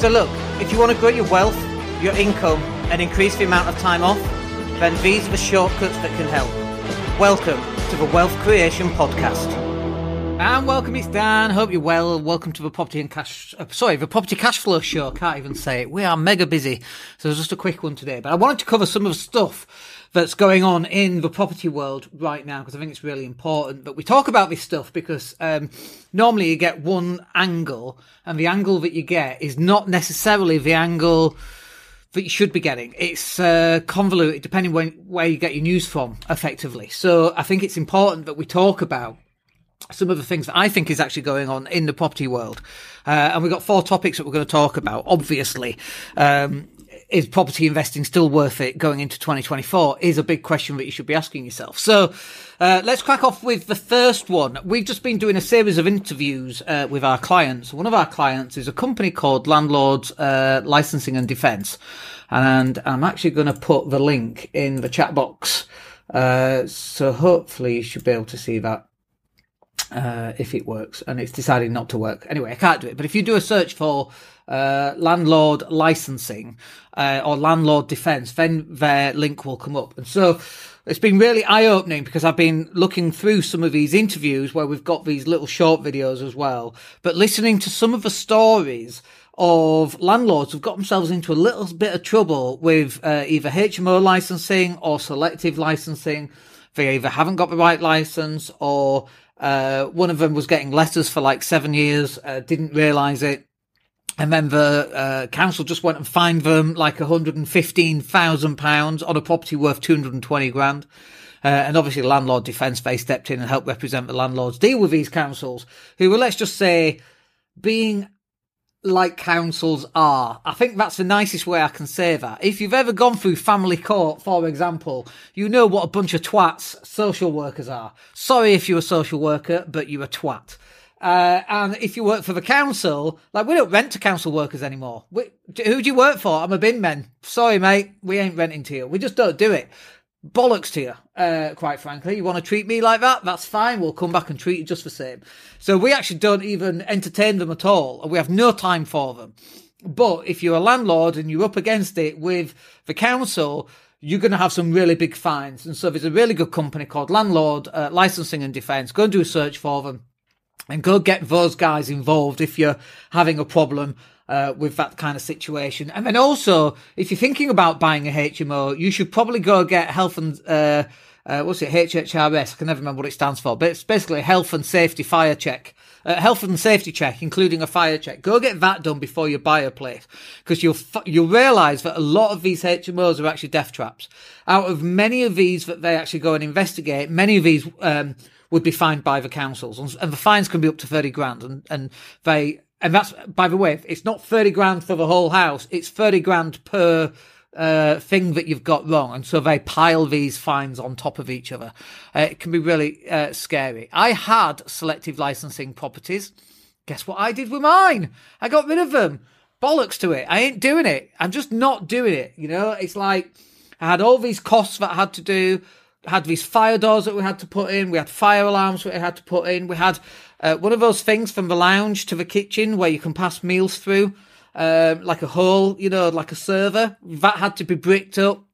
So, look, if you want to grow your wealth, your income, and increase the amount of time off, then these are the shortcuts that can help. Welcome to the Wealth Creation Podcast. And welcome, it's Dan. Hope you're well. Welcome to the Property and Cash, uh, sorry, the Property Cash Flow Show. Can't even say it. We are mega busy. So it's just a quick one today. But I wanted to cover some of the stuff that's going on in the property world right now because I think it's really important that we talk about this stuff because um, normally you get one angle and the angle that you get is not necessarily the angle that you should be getting. It's uh, convoluted depending when where you get your news from, effectively. So I think it's important that we talk about some of the things that I think is actually going on in the property world. Uh, and we've got four topics that we're going to talk about. Obviously, um, is property investing still worth it going into 2024 is a big question that you should be asking yourself. So, uh, let's crack off with the first one. We've just been doing a series of interviews uh, with our clients. One of our clients is a company called Landlords uh, Licensing and Defence. And I'm actually going to put the link in the chat box. Uh, so hopefully you should be able to see that uh, if it works, and it's decided not to work. Anyway, I can't do it. But if you do a search for uh, landlord licensing uh, or landlord defence, then their link will come up. And so it's been really eye opening because I've been looking through some of these interviews where we've got these little short videos as well, but listening to some of the stories of landlords who've got themselves into a little bit of trouble with uh, either HMO licensing or selective licensing. They either haven't got the right license or uh, one of them was getting letters for like seven years, uh, didn't realise it. And then the uh, council just went and fined them like £115,000 on a property worth 220 grand. Uh, and obviously, Landlord Defence they stepped in and helped represent the landlords deal with these councils who were, let's just say, being like councils are. I think that's the nicest way I can say that. If you've ever gone through family court, for example, you know what a bunch of twats social workers are. Sorry if you're a social worker, but you're a twat. Uh, and if you work for the council, like we don't rent to council workers anymore. We, who do you work for? I'm a bin man. Sorry, mate. We ain't renting to you. We just don't do it bollocks to you, uh, quite frankly. You want to treat me like that? That's fine. We'll come back and treat you just the same. So we actually don't even entertain them at all, and we have no time for them. But if you're a landlord and you're up against it with the council, you're going to have some really big fines. And so there's a really good company called Landlord uh, Licensing and Defence. Go and do a search for them and go get those guys involved if you're having a problem uh, with that kind of situation. And then also, if you're thinking about buying a HMO, you should probably go get health and, uh, uh, what's it, HHRS? I can never remember what it stands for, but it's basically health and safety fire check. Uh, health and safety check, including a fire check. Go get that done before you buy a place, because you'll you'll realise that a lot of these HMOs are actually death traps. Out of many of these that they actually go and investigate, many of these um, would be fined by the councils, and the fines can be up to thirty grand, and and they and that's by the way, it's not thirty grand for the whole house; it's thirty grand per uh, thing that you've got wrong, and so they pile these fines on top of each other. Uh, it can be really uh, scary. I had selective licensing properties. Guess what I did with mine? I got rid of them. Bollocks to it. I ain't doing it. I'm just not doing it. You know, it's like I had all these costs that I had to do had these fire doors that we had to put in. We had fire alarms that we had to put in. We had uh, one of those things from the lounge to the kitchen where you can pass meals through, um, like a hole, you know, like a server. That had to be bricked up.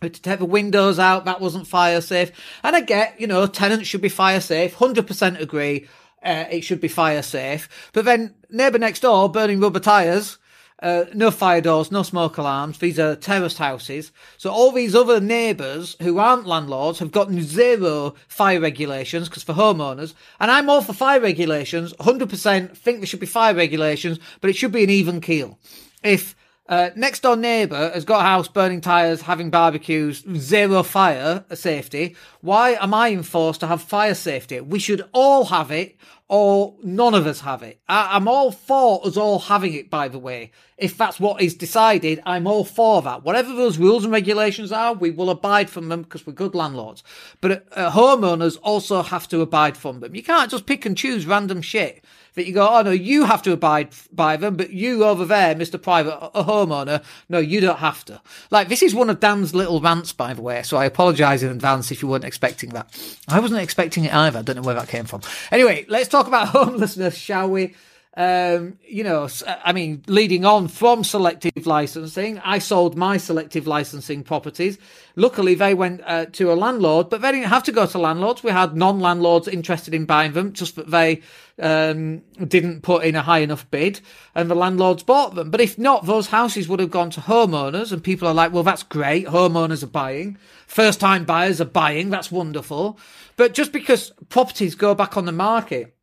We had to take the windows out. That wasn't fire safe. And I get, you know, tenants should be fire safe. 100% agree. Uh, it should be fire safe. But then neighbour next door burning rubber tyres uh, no fire doors, no smoke alarms. These are terraced houses. So all these other neighbours who aren't landlords have got zero fire regulations because for homeowners, and I'm all for fire regulations. 100% think there should be fire regulations, but it should be an even keel. If uh, next door neighbour has got a house burning tyres, having barbecues, zero fire safety. Why am I enforced to have fire safety? We should all have it or none of us have it. I, am all for us all having it, by the way. If that's what is decided, I'm all for that. Whatever those rules and regulations are, we will abide from them because we're good landlords. But uh, homeowners also have to abide from them. You can't just pick and choose random shit that you go, oh no, you have to abide by them, but you over there, Mr. Private a homeowner, no, you don't have to. Like, this is one of Dan's little rants, by the way, so I apologise in advance if you weren't expecting that. I wasn't expecting it either. I don't know where that came from. Anyway, let's talk about homelessness, shall we? Um, you know, I mean, leading on from selective licensing, I sold my selective licensing properties. Luckily, they went uh, to a landlord, but they didn't have to go to landlords. We had non-landlords interested in buying them, just that they um, didn't put in a high enough bid, and the landlords bought them. But if not, those houses would have gone to homeowners, and people are like, "Well, that's great. Homeowners are buying, first-time buyers are buying. That's wonderful." But just because properties go back on the market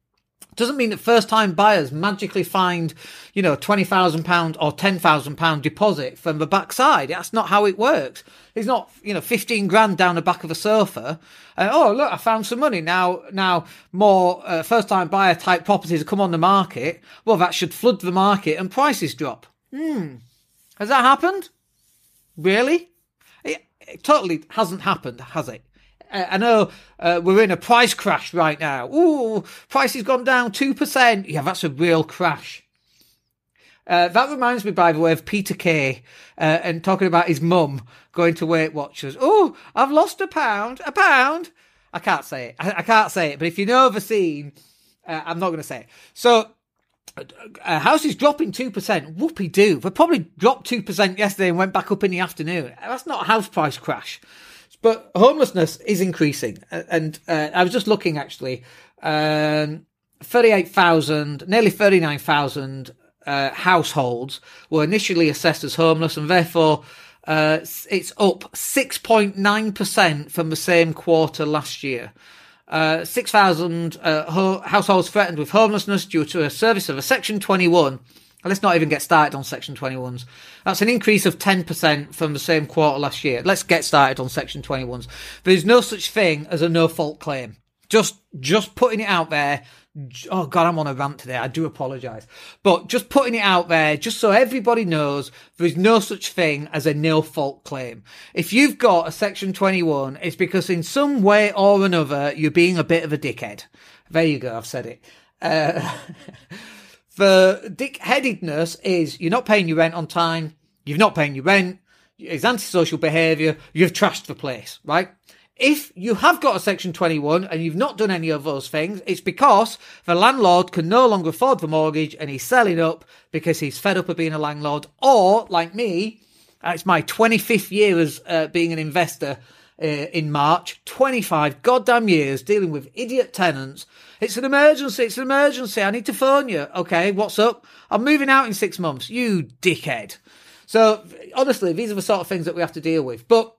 doesn't mean that first time buyers magically find, you know, £20,000 or £10,000 deposit from the backside. That's not how it works. It's not, you know, 15 grand down the back of a sofa. Uh, oh, look, I found some money. Now, now more uh, first time buyer type properties come on the market. Well, that should flood the market and prices drop. Hmm. Has that happened? Really? It, it totally hasn't happened, has it? I know uh, we're in a price crash right now. Ooh, price has gone down 2%. Yeah, that's a real crash. Uh, that reminds me, by the way, of Peter Kay uh, and talking about his mum going to Weight Watchers. Oh, I've lost a pound. A pound? I can't say it. I, I can't say it. But if you know the scene, uh, I'm not going to say it. So, uh, house is dropping 2%. Whoopee doo. They probably dropped 2% yesterday and went back up in the afternoon. That's not a house price crash. But homelessness is increasing, and uh, I was just looking actually. Um, Thirty-eight thousand, nearly thirty-nine thousand uh, households were initially assessed as homeless, and therefore uh, it's up six point nine percent from the same quarter last year. Uh, 6,000 uh, ho- households threatened with homelessness due to a service of a Section 21 Let's not even get started on Section 21s. That's an increase of 10% from the same quarter last year. Let's get started on Section 21s. There's no such thing as a no fault claim. Just, just putting it out there. Oh God, I'm on a rant today. I do apologize, but just putting it out there, just so everybody knows, there is no such thing as a nil fault claim. If you've got a section 21, it's because in some way or another, you're being a bit of a dickhead. There you go. I've said it. Uh, The dick-headedness is you're not paying your rent on time, you're not paying your rent, it's antisocial behaviour, you've trashed the place, right? If you have got a Section 21 and you've not done any of those things, it's because the landlord can no longer afford the mortgage and he's selling up because he's fed up of being a landlord. Or, like me, it's my 25th year as uh, being an investor uh, in March, 25 goddamn years dealing with idiot tenants it's an emergency. It's an emergency. I need to phone you. Okay, what's up? I'm moving out in six months. You dickhead. So honestly, these are the sort of things that we have to deal with. But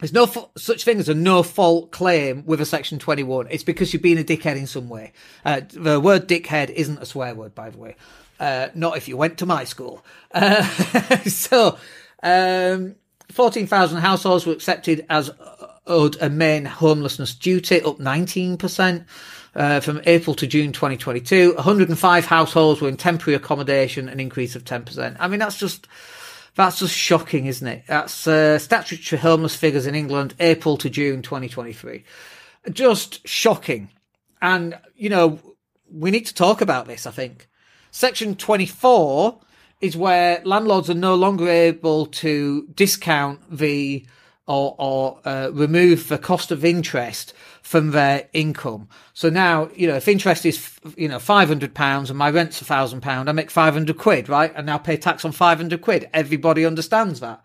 there's no such thing as a no fault claim with a Section 21. It's because you've been a dickhead in some way. Uh, the word dickhead isn't a swear word, by the way. Uh, not if you went to my school. Uh, so, um, 14,000 households were accepted as owed a main homelessness duty, up 19% uh, from April to June 2022. 105 households were in temporary accommodation, an increase of 10%. I mean, that's just, that's just shocking, isn't it? That's uh, statutory homeless figures in England, April to June 2023. Just shocking. And, you know, we need to talk about this, I think. Section 24 is where landlords are no longer able to discount the or, or uh, remove the cost of interest from their income. So now, you know, if interest is, you know, £500 and my rent's a £1,000, I make 500 quid, right? And now pay tax on 500 quid. Everybody understands that.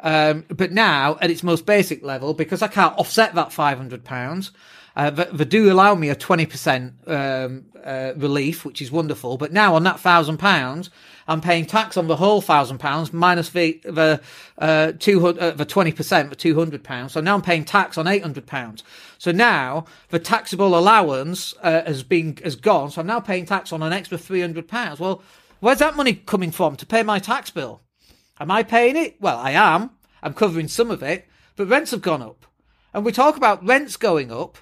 Um, but now, at its most basic level, because I can't offset that £500, uh, they, they, do allow me a 20% um, uh, relief, which is wonderful. But now on that £1,000, I'm paying tax on the whole thousand pounds minus the the uh, two hundred uh, the twenty percent for two hundred pounds. So now I'm paying tax on eight hundred pounds. So now the taxable allowance uh, has been has gone. So I'm now paying tax on an extra three hundred pounds. Well, where's that money coming from to pay my tax bill? Am I paying it? Well, I am. I'm covering some of it, but rents have gone up. And we talk about rents going up.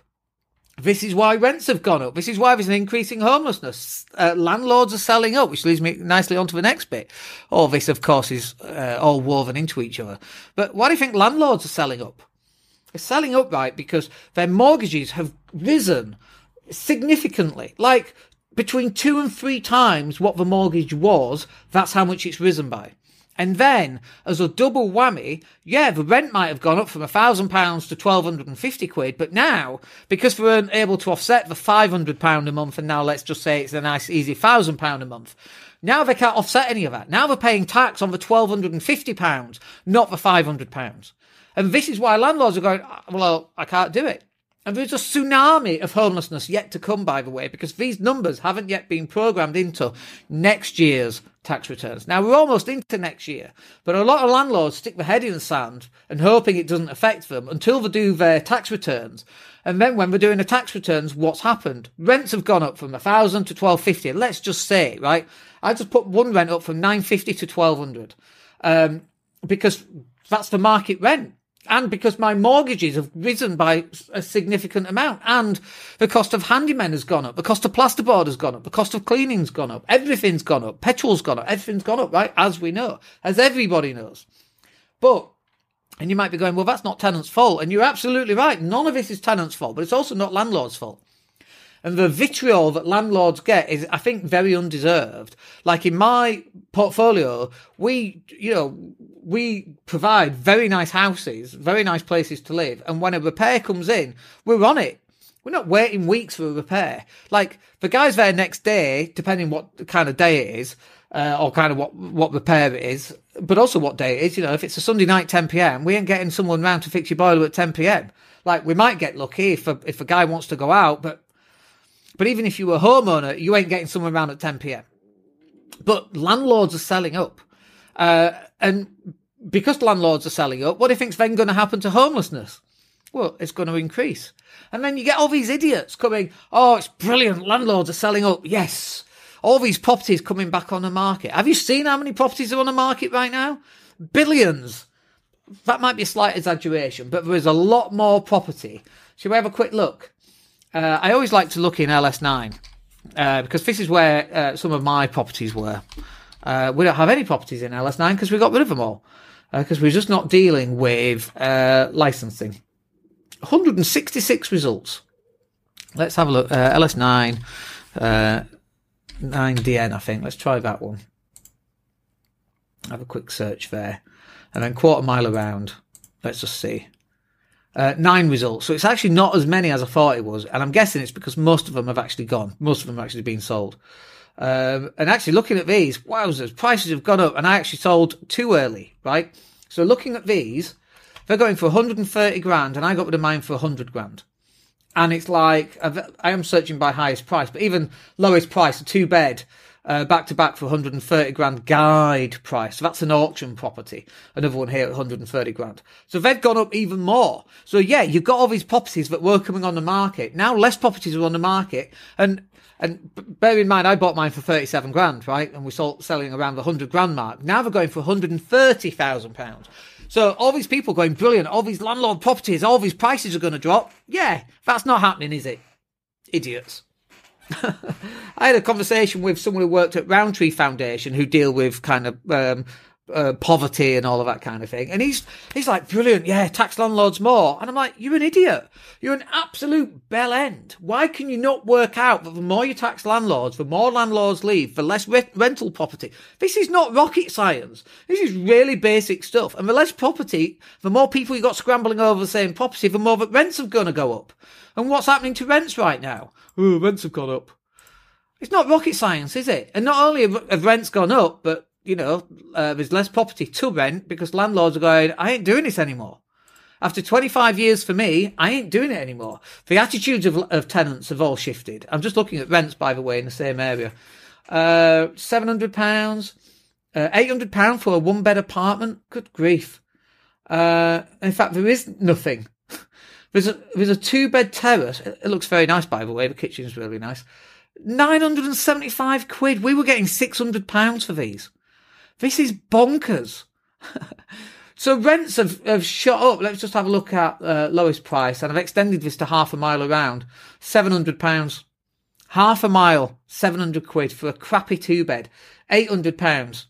This is why rents have gone up. This is why there's an increasing homelessness. Uh, landlords are selling up, which leads me nicely on to the next bit. All this, of course, is uh, all woven into each other. But why do you think landlords are selling up? They're selling up, right, because their mortgages have risen significantly. Like between two and three times what the mortgage was, that's how much it's risen by. And then, as a double whammy, yeah, the rent might have gone up from a thousand pounds to twelve hundred and fifty quid, but now, because we weren't able to offset the five hundred pound a month, and now let's just say it's a nice easy thousand pound a month, now they can't offset any of that. Now they're paying tax on the twelve hundred and fifty pounds, not the five hundred pounds. And this is why landlords are going, ah, well, I can't do it. And there's a tsunami of homelessness yet to come, by the way, because these numbers haven't yet been programmed into next year's tax returns. Now, we're almost into next year, but a lot of landlords stick their head in the sand and hoping it doesn't affect them until they do their tax returns. And then when we're doing the tax returns, what's happened? Rents have gone up from a thousand to twelve fifty. Let's just say, right? I just put one rent up from nine fifty to twelve hundred, um, because that's the market rent and because my mortgages have risen by a significant amount and the cost of handymen has gone up the cost of plasterboard has gone up the cost of cleaning's gone up everything's gone up petrol's gone up everything's gone up right as we know as everybody knows. But and you might be going well that's not tenants fault and you're absolutely right none of this is tenants fault but it's also not landlords fault and the vitriol that landlords get is, I think, very undeserved. Like in my portfolio, we, you know, we provide very nice houses, very nice places to live. And when a repair comes in, we're on it. We're not waiting weeks for a repair. Like the guy's there next day, depending what kind of day it is, uh, or kind of what, what repair it is, but also what day it is. You know, if it's a Sunday night, 10 p.m., we ain't getting someone round to fix your boiler at 10 p.m. Like we might get lucky if a, if a guy wants to go out, but but even if you were a homeowner, you ain't getting someone around at 10 p.m. But landlords are selling up. Uh, and because landlords are selling up, what do you think's then going to happen to homelessness? Well, it's going to increase. And then you get all these idiots coming, oh, it's brilliant. Landlords are selling up. Yes. All these properties coming back on the market. Have you seen how many properties are on the market right now? Billions. That might be a slight exaggeration, but there is a lot more property. Shall we have a quick look? Uh, I always like to look in LS9 uh, because this is where uh, some of my properties were. Uh, we don't have any properties in LS9 because we got rid of them all because uh, we're just not dealing with uh, licensing. 166 results. Let's have a look. LS9, 9DN, I think. Let's try that one. Have a quick search there. And then quarter mile around. Let's just see uh, nine results. So it's actually not as many as I thought it was. And I'm guessing it's because most of them have actually gone. Most of them have actually been sold. Um, and actually looking at these, wowzers, prices have gone up and I actually sold too early, right? So looking at these, they're going for 130 grand and I got rid of mine for 100 grand. And it's like, I am searching by highest price, but even lowest price, a two bed, uh, back to back for 130 grand guide price. So that's an auction property. Another one here at 130 grand. So they've gone up even more. So yeah, you've got all these properties that were coming on the market. Now less properties are on the market. And, and bear in mind, I bought mine for 37 grand, right? And we sold selling around the 100 grand mark. Now they're going for 130,000 pounds. So all these people going brilliant, all these landlord properties, all these prices are going to drop. Yeah, that's not happening, is it? Idiots. I had a conversation with someone who worked at Rowntree Foundation who deal with kind of um, uh, poverty and all of that kind of thing. And he's he's like, brilliant, yeah, tax landlords more. And I'm like, you're an idiot. You're an absolute bell end. Why can you not work out that the more you tax landlords, the more landlords leave, the less re- rental property? This is not rocket science. This is really basic stuff. And the less property, the more people you got scrambling over the same property, the more that rents are going to go up. And what's happening to rents right now? Oh, rents have gone up. It's not rocket science, is it? And not only have rents gone up, but you know, uh, there's less property to rent because landlords are going, I ain't doing this anymore. After 25 years for me, I ain't doing it anymore. The attitudes of, of tenants have all shifted. I'm just looking at rents, by the way, in the same area. Uh, £700, uh, £800 for a one bed apartment. Good grief. Uh, in fact, there is nothing. there's a, there's a two bed terrace. It looks very nice, by the way. The kitchen's really nice. 975 quid. We were getting 600 pounds for these. This is bonkers. so rents have, have shot up. Let's just have a look at uh, lowest price. And I've extended this to half a mile around. £700. Half a mile, 700 quid for a crappy two bed. £800.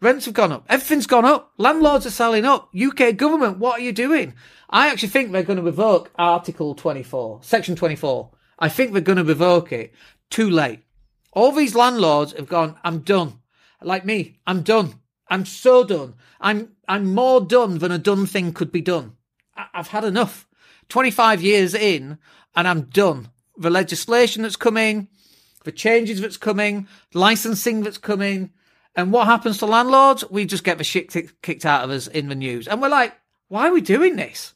Rents have gone up. Everything's gone up. Landlords are selling up. UK government, what are you doing? I actually think they're going to revoke Article 24, Section 24. I think they're going to revoke it. Too late. All these landlords have gone, I'm done like me, I'm done. I'm so done. I'm I'm more done than a done thing could be done. I, I've had enough. 25 years in, and I'm done. The legislation that's coming, the changes that's coming, licensing that's coming, and what happens to landlords? We just get the shit t- kicked out of us in the news, and we're like, why are we doing this?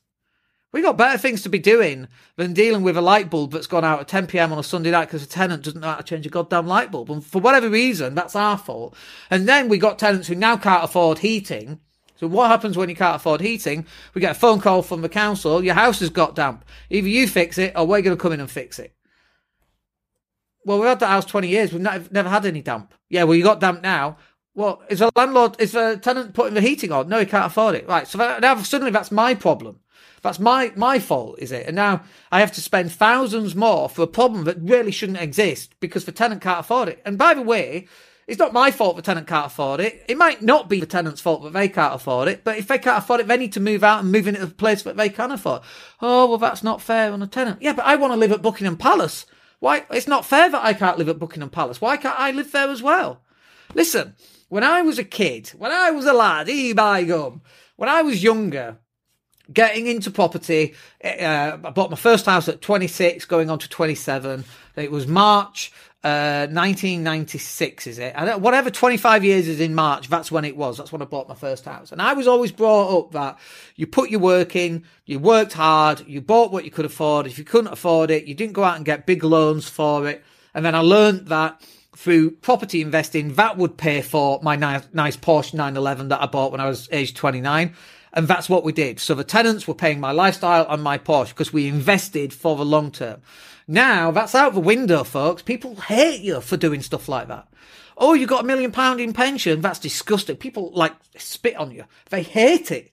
We got better things to be doing than dealing with a light bulb that's gone out at 10 p.m. on a Sunday night because a tenant doesn't know how to change a goddamn light bulb. And for whatever reason, that's our fault. And then we got tenants who now can't afford heating. So what happens when you can't afford heating? We get a phone call from the council. Your house has got damp. Either you fix it or we're going to come in and fix it. Well, we've had that house 20 years. We've not, never had any damp. Yeah, well, you got damp now. Well, is the landlord, is the tenant putting the heating on? No, he can't afford it. Right. So now suddenly that's my problem. That's my my fault, is it? And now I have to spend thousands more for a problem that really shouldn't exist because the tenant can't afford it. And by the way, it's not my fault the tenant can't afford it. It might not be the tenant's fault that they can't afford it, but if they can't afford it, they need to move out and move into a place that they can afford. Oh, well, that's not fair on a tenant. Yeah, but I want to live at Buckingham Palace. Why? It's not fair that I can't live at Buckingham Palace. Why can't I live there as well? Listen, when I was a kid, when I was a lad, e by gum, when I was younger, getting into property. Uh, I bought my first house at 26, going on to 27. It was March uh, 1996, is it? And whatever 25 years is in March, that's when it was. That's when I bought my first house. And I was always brought up that you put your work in, you worked hard, you bought what you could afford. If you couldn't afford it, you didn't go out and get big loans for it. And then I learned that through property investing, that would pay for my nice, nice Porsche 911 that I bought when I was age 29. And that's what we did. So the tenants were paying my lifestyle and my Porsche because we invested for the long term. Now that's out the window, folks. People hate you for doing stuff like that. Oh, you got a million pound in pension. That's disgusting. People like spit on you. They hate it.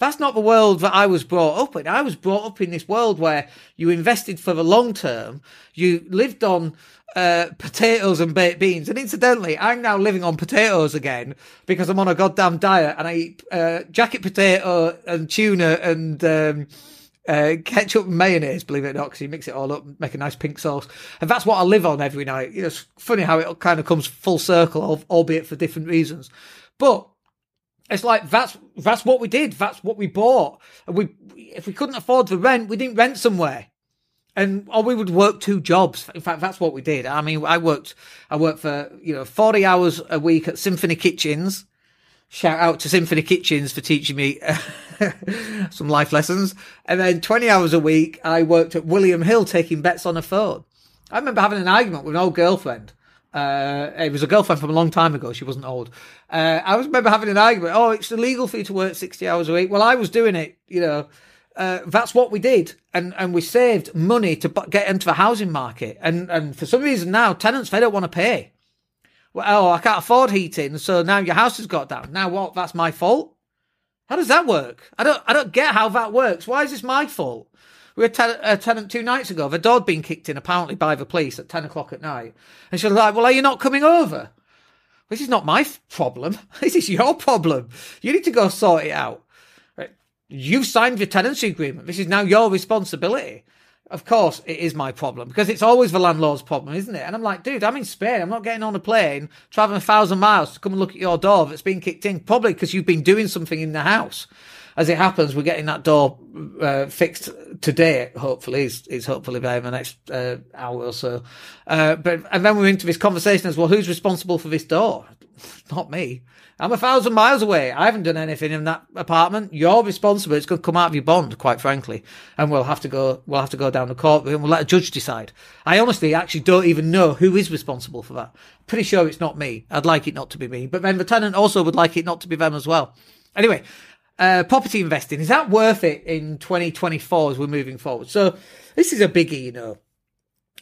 That's not the world that I was brought up in. I was brought up in this world where you invested for the long term. You lived on uh, potatoes and baked beans. And incidentally, I'm now living on potatoes again because I'm on a goddamn diet and I eat uh, jacket potato and tuna and um, uh, ketchup and mayonnaise, believe it or not, because you mix it all up make a nice pink sauce. And that's what I live on every night. You know, it's funny how it kind of comes full circle, albeit for different reasons. But it's like that's that's what we did. That's what we bought. And we if we couldn't afford the rent, we didn't rent somewhere and or we would work two jobs. In fact, that's what we did. I mean, I worked, I worked for you know forty hours a week at Symphony Kitchens. Shout out to Symphony Kitchens for teaching me some life lessons. And then twenty hours a week, I worked at William Hill taking bets on a phone. I remember having an argument with an old girlfriend. Uh, it was a girlfriend from a long time ago. She wasn't old. Uh, I remember having an argument. Oh, it's illegal for you to work 60 hours a week. Well, I was doing it, you know, uh, that's what we did, and and we saved money to get into the housing market. And and for some reason now, tenants they don't want to pay. Well, oh, I can't afford heating, so now your house has got down. Now what? That's my fault. How does that work? I don't I don't get how that works. Why is this my fault? We had a uh, tenant two nights ago. The door had been kicked in apparently by the police at ten o'clock at night, and she was like, "Well, are you not coming over?" This is not my problem. This is your problem. You need to go sort it out. You've signed your tenancy agreement. This is now your responsibility. Of course, it is my problem because it's always the landlord's problem, isn't it? And I'm like, dude, I'm in Spain. I'm not getting on a plane, traveling a thousand miles to come and look at your door that's been kicked in, probably because you've been doing something in the house. As it happens, we're getting that door uh, fixed today. Hopefully, it's, hopefully by the next uh, hour or so. Uh, but and then we're into this conversation as well. Who's responsible for this door? Not me. I'm a thousand miles away. I haven't done anything in that apartment. You're responsible. It's going to come out of your bond, quite frankly. And we'll have to go, we'll have to go down the court and we'll let a judge decide. I honestly actually don't even know who is responsible for that. Pretty sure it's not me. I'd like it not to be me. But then the tenant also would like it not to be them as well. Anyway, uh, property investing, is that worth it in 2024 as we're moving forward? So this is a biggie, you know.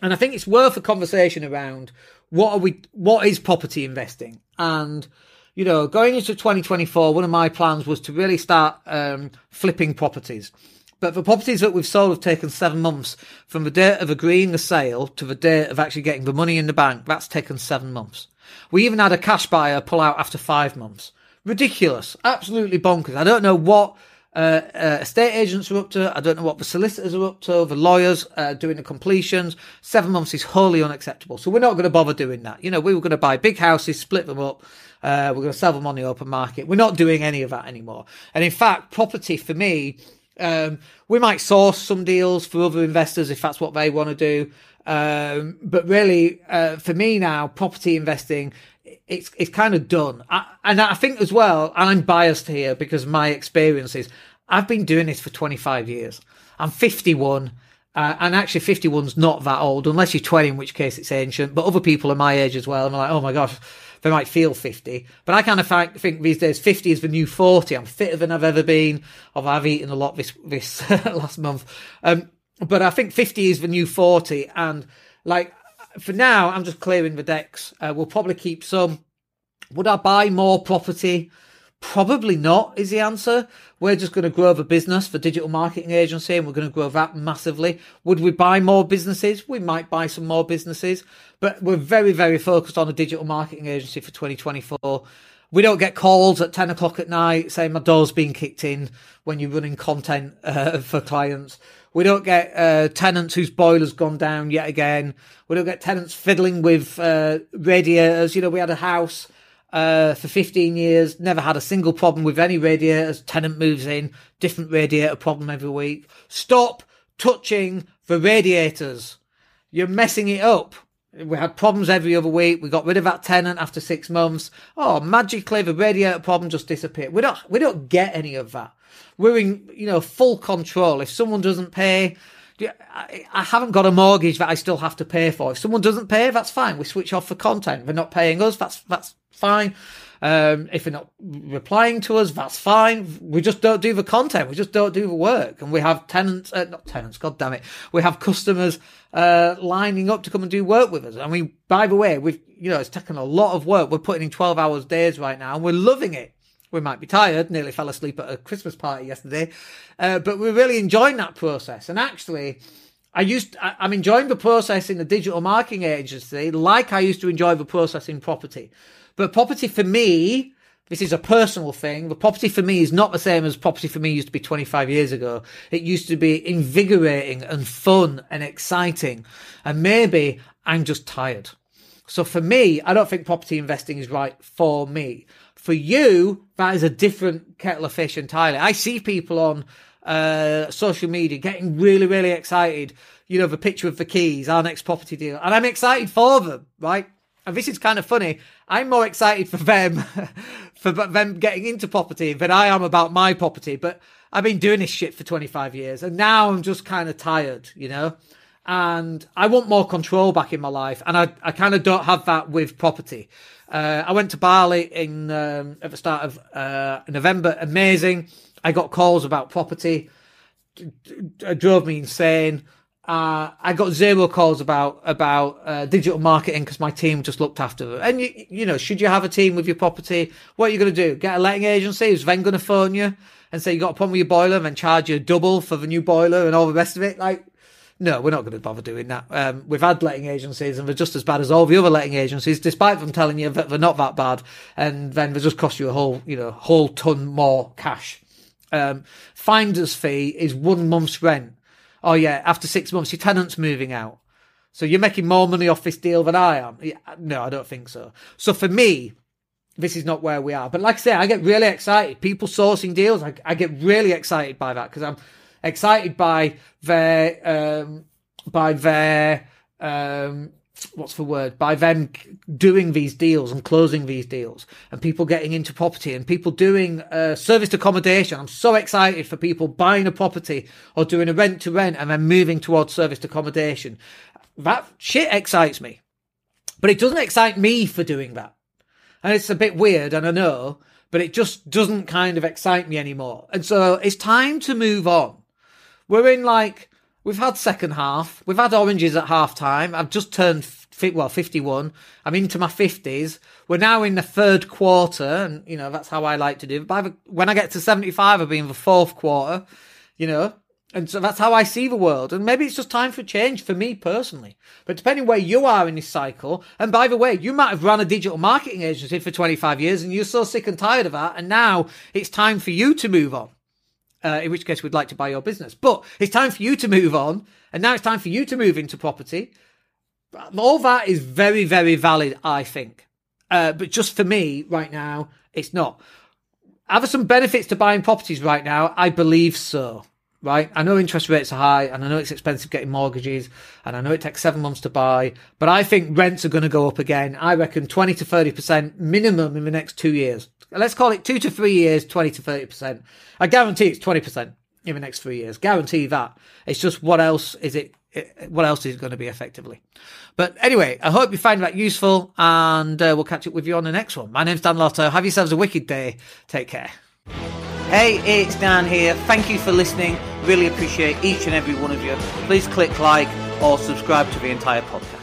And I think it's worth a conversation around what are we, what is property investing? And, you know, going into 2024, one of my plans was to really start um, flipping properties. But the properties that we've sold have taken seven months from the date of agreeing the sale to the date of actually getting the money in the bank. That's taken seven months. We even had a cash buyer pull out after five months. Ridiculous. Absolutely bonkers. I don't know what uh, uh, estate agents are up to. I don't know what the solicitors are up to. The lawyers uh, doing the completions. Seven months is wholly unacceptable. So we're not going to bother doing that. You know, we were going to buy big houses, split them up. Uh, we're going to sell them on the open market. We're not doing any of that anymore. And in fact, property for me, um, we might source some deals for other investors if that's what they want to do. Um, but really, uh, for me now, property investing, it's it's kind of done. I, and I think as well, and I'm biased here because my experience is I've been doing this for 25 years. I'm 51. Uh, and actually, 51's not that old, unless you're 20, in which case it's ancient. But other people are my age as well. And I'm like, oh my gosh, they might feel 50. But I kind of think these days 50 is the new 40. I'm fitter than I've ever been. Although I've eaten a lot this, this last month. Um, but I think 50 is the new 40. And like, for now, I'm just clearing the decks. Uh, we'll probably keep some. Would I buy more property? Probably not, is the answer. We're just going to grow the business for digital marketing agency and we're going to grow that massively. Would we buy more businesses? We might buy some more businesses, but we're very, very focused on a digital marketing agency for 2024. We don't get calls at 10 o'clock at night saying my door's been kicked in when you're running content uh, for clients. We don't get uh, tenants whose boiler's gone down yet again. We don't get tenants fiddling with uh, radiators. You know, we had a house uh, for 15 years, never had a single problem with any radiators. Tenant moves in, different radiator problem every week. Stop touching the radiators. You're messing it up. We had problems every other week. We got rid of that tenant after six months. Oh, magically the radiator problem just disappeared. We don't, we don't get any of that. We're in, you know, full control. If someone doesn't pay, I haven't got a mortgage that I still have to pay for. If someone doesn't pay, that's fine. We switch off for content. They're not paying us. That's, that's fine. Um, if you're not replying to us, that's fine. We just don't do the content. We just don't do the work. And we have tenants, uh, not tenants, god damn it. We have customers, uh, lining up to come and do work with us. I mean, by the way, we've, you know, it's taken a lot of work. We're putting in 12 hours days right now and we're loving it. We might be tired, nearly fell asleep at a Christmas party yesterday, uh, but we're really enjoying that process. And actually, I used, I, I'm enjoying the process in the digital marketing agency like I used to enjoy the process in property. But property for me, this is a personal thing. The property for me is not the same as property for me used to be 25 years ago. It used to be invigorating and fun and exciting. And maybe I'm just tired. So for me, I don't think property investing is right for me. For you, that is a different kettle of fish entirely. I see people on uh, social media getting really, really excited. You know, the picture of the keys, our next property deal. And I'm excited for them, right? and this is kind of funny. I'm more excited for them, for them getting into property than I am about my property. But I've been doing this shit for 25 years and now I'm just kind of tired, you know? And I want more control back in my life. And I, I kind of don't have that with property. Uh, I went to Bali in, um, at the start of, uh, November. Amazing. I got calls about property. It drove me insane. Uh, I got zero calls about about uh, digital marketing because my team just looked after it. And you, you know, should you have a team with your property? What are you going to do? Get a letting agency who's then going to phone you and say you got a problem with your boiler and then charge you double for the new boiler and all the rest of it? Like, no, we're not going to bother doing that. Um, we've had letting agencies and they're just as bad as all the other letting agencies, despite them telling you that they're not that bad. And then they just cost you a whole, you know, whole ton more cash. Um, finder's fee is one month's rent oh yeah, after six months your tenant's moving out. So you're making more money off this deal than I am. Yeah, no, I don't think so. So for me, this is not where we are. But like I say, I get really excited. People sourcing deals, I, I get really excited by that because I'm excited by their um, by their um, what's the word by them doing these deals and closing these deals and people getting into property and people doing uh, serviced accommodation. I'm so excited for people buying a property or doing a rent to rent and then moving towards serviced accommodation. That shit excites me but it doesn't excite me for doing that. And it's a bit weird and i know but it just doesn't kind of excite me anymore. And so it's time to move on. We're in like We've had second half. We've had oranges at half time. I've just turned well 51. I'm into my 50s. We're now in the third quarter, and you know that's how I like to do. By the, when I get to 75, I'll be in the fourth quarter. You know, and so that's how I see the world. And maybe it's just time for change for me personally. But depending where you are in this cycle, and by the way, you might have run a digital marketing agency for 25 years and you're so sick and tired of that. And now it's time for you to move on. Uh, in which case, we'd like to buy your business. But it's time for you to move on, and now it's time for you to move into property. All that is very, very valid, I think. Uh, but just for me right now, it's not. Are there some benefits to buying properties right now? I believe so. Right? I know interest rates are high and I know it's expensive getting mortgages and I know it takes seven months to buy, but I think rents are going to go up again. I reckon 20 to 30% minimum in the next two years. Let's call it two to three years, 20 to 30%. I guarantee it's 20% in the next three years. Guarantee that. It's just what else is it what else is going to be effectively. But anyway, I hope you find that useful and uh, we'll catch up with you on the next one. My name's Dan Latto. Have yourselves a wicked day. Take care. Hey, it's Dan here. Thank you for listening. Really appreciate each and every one of you. Please click like or subscribe to the entire podcast.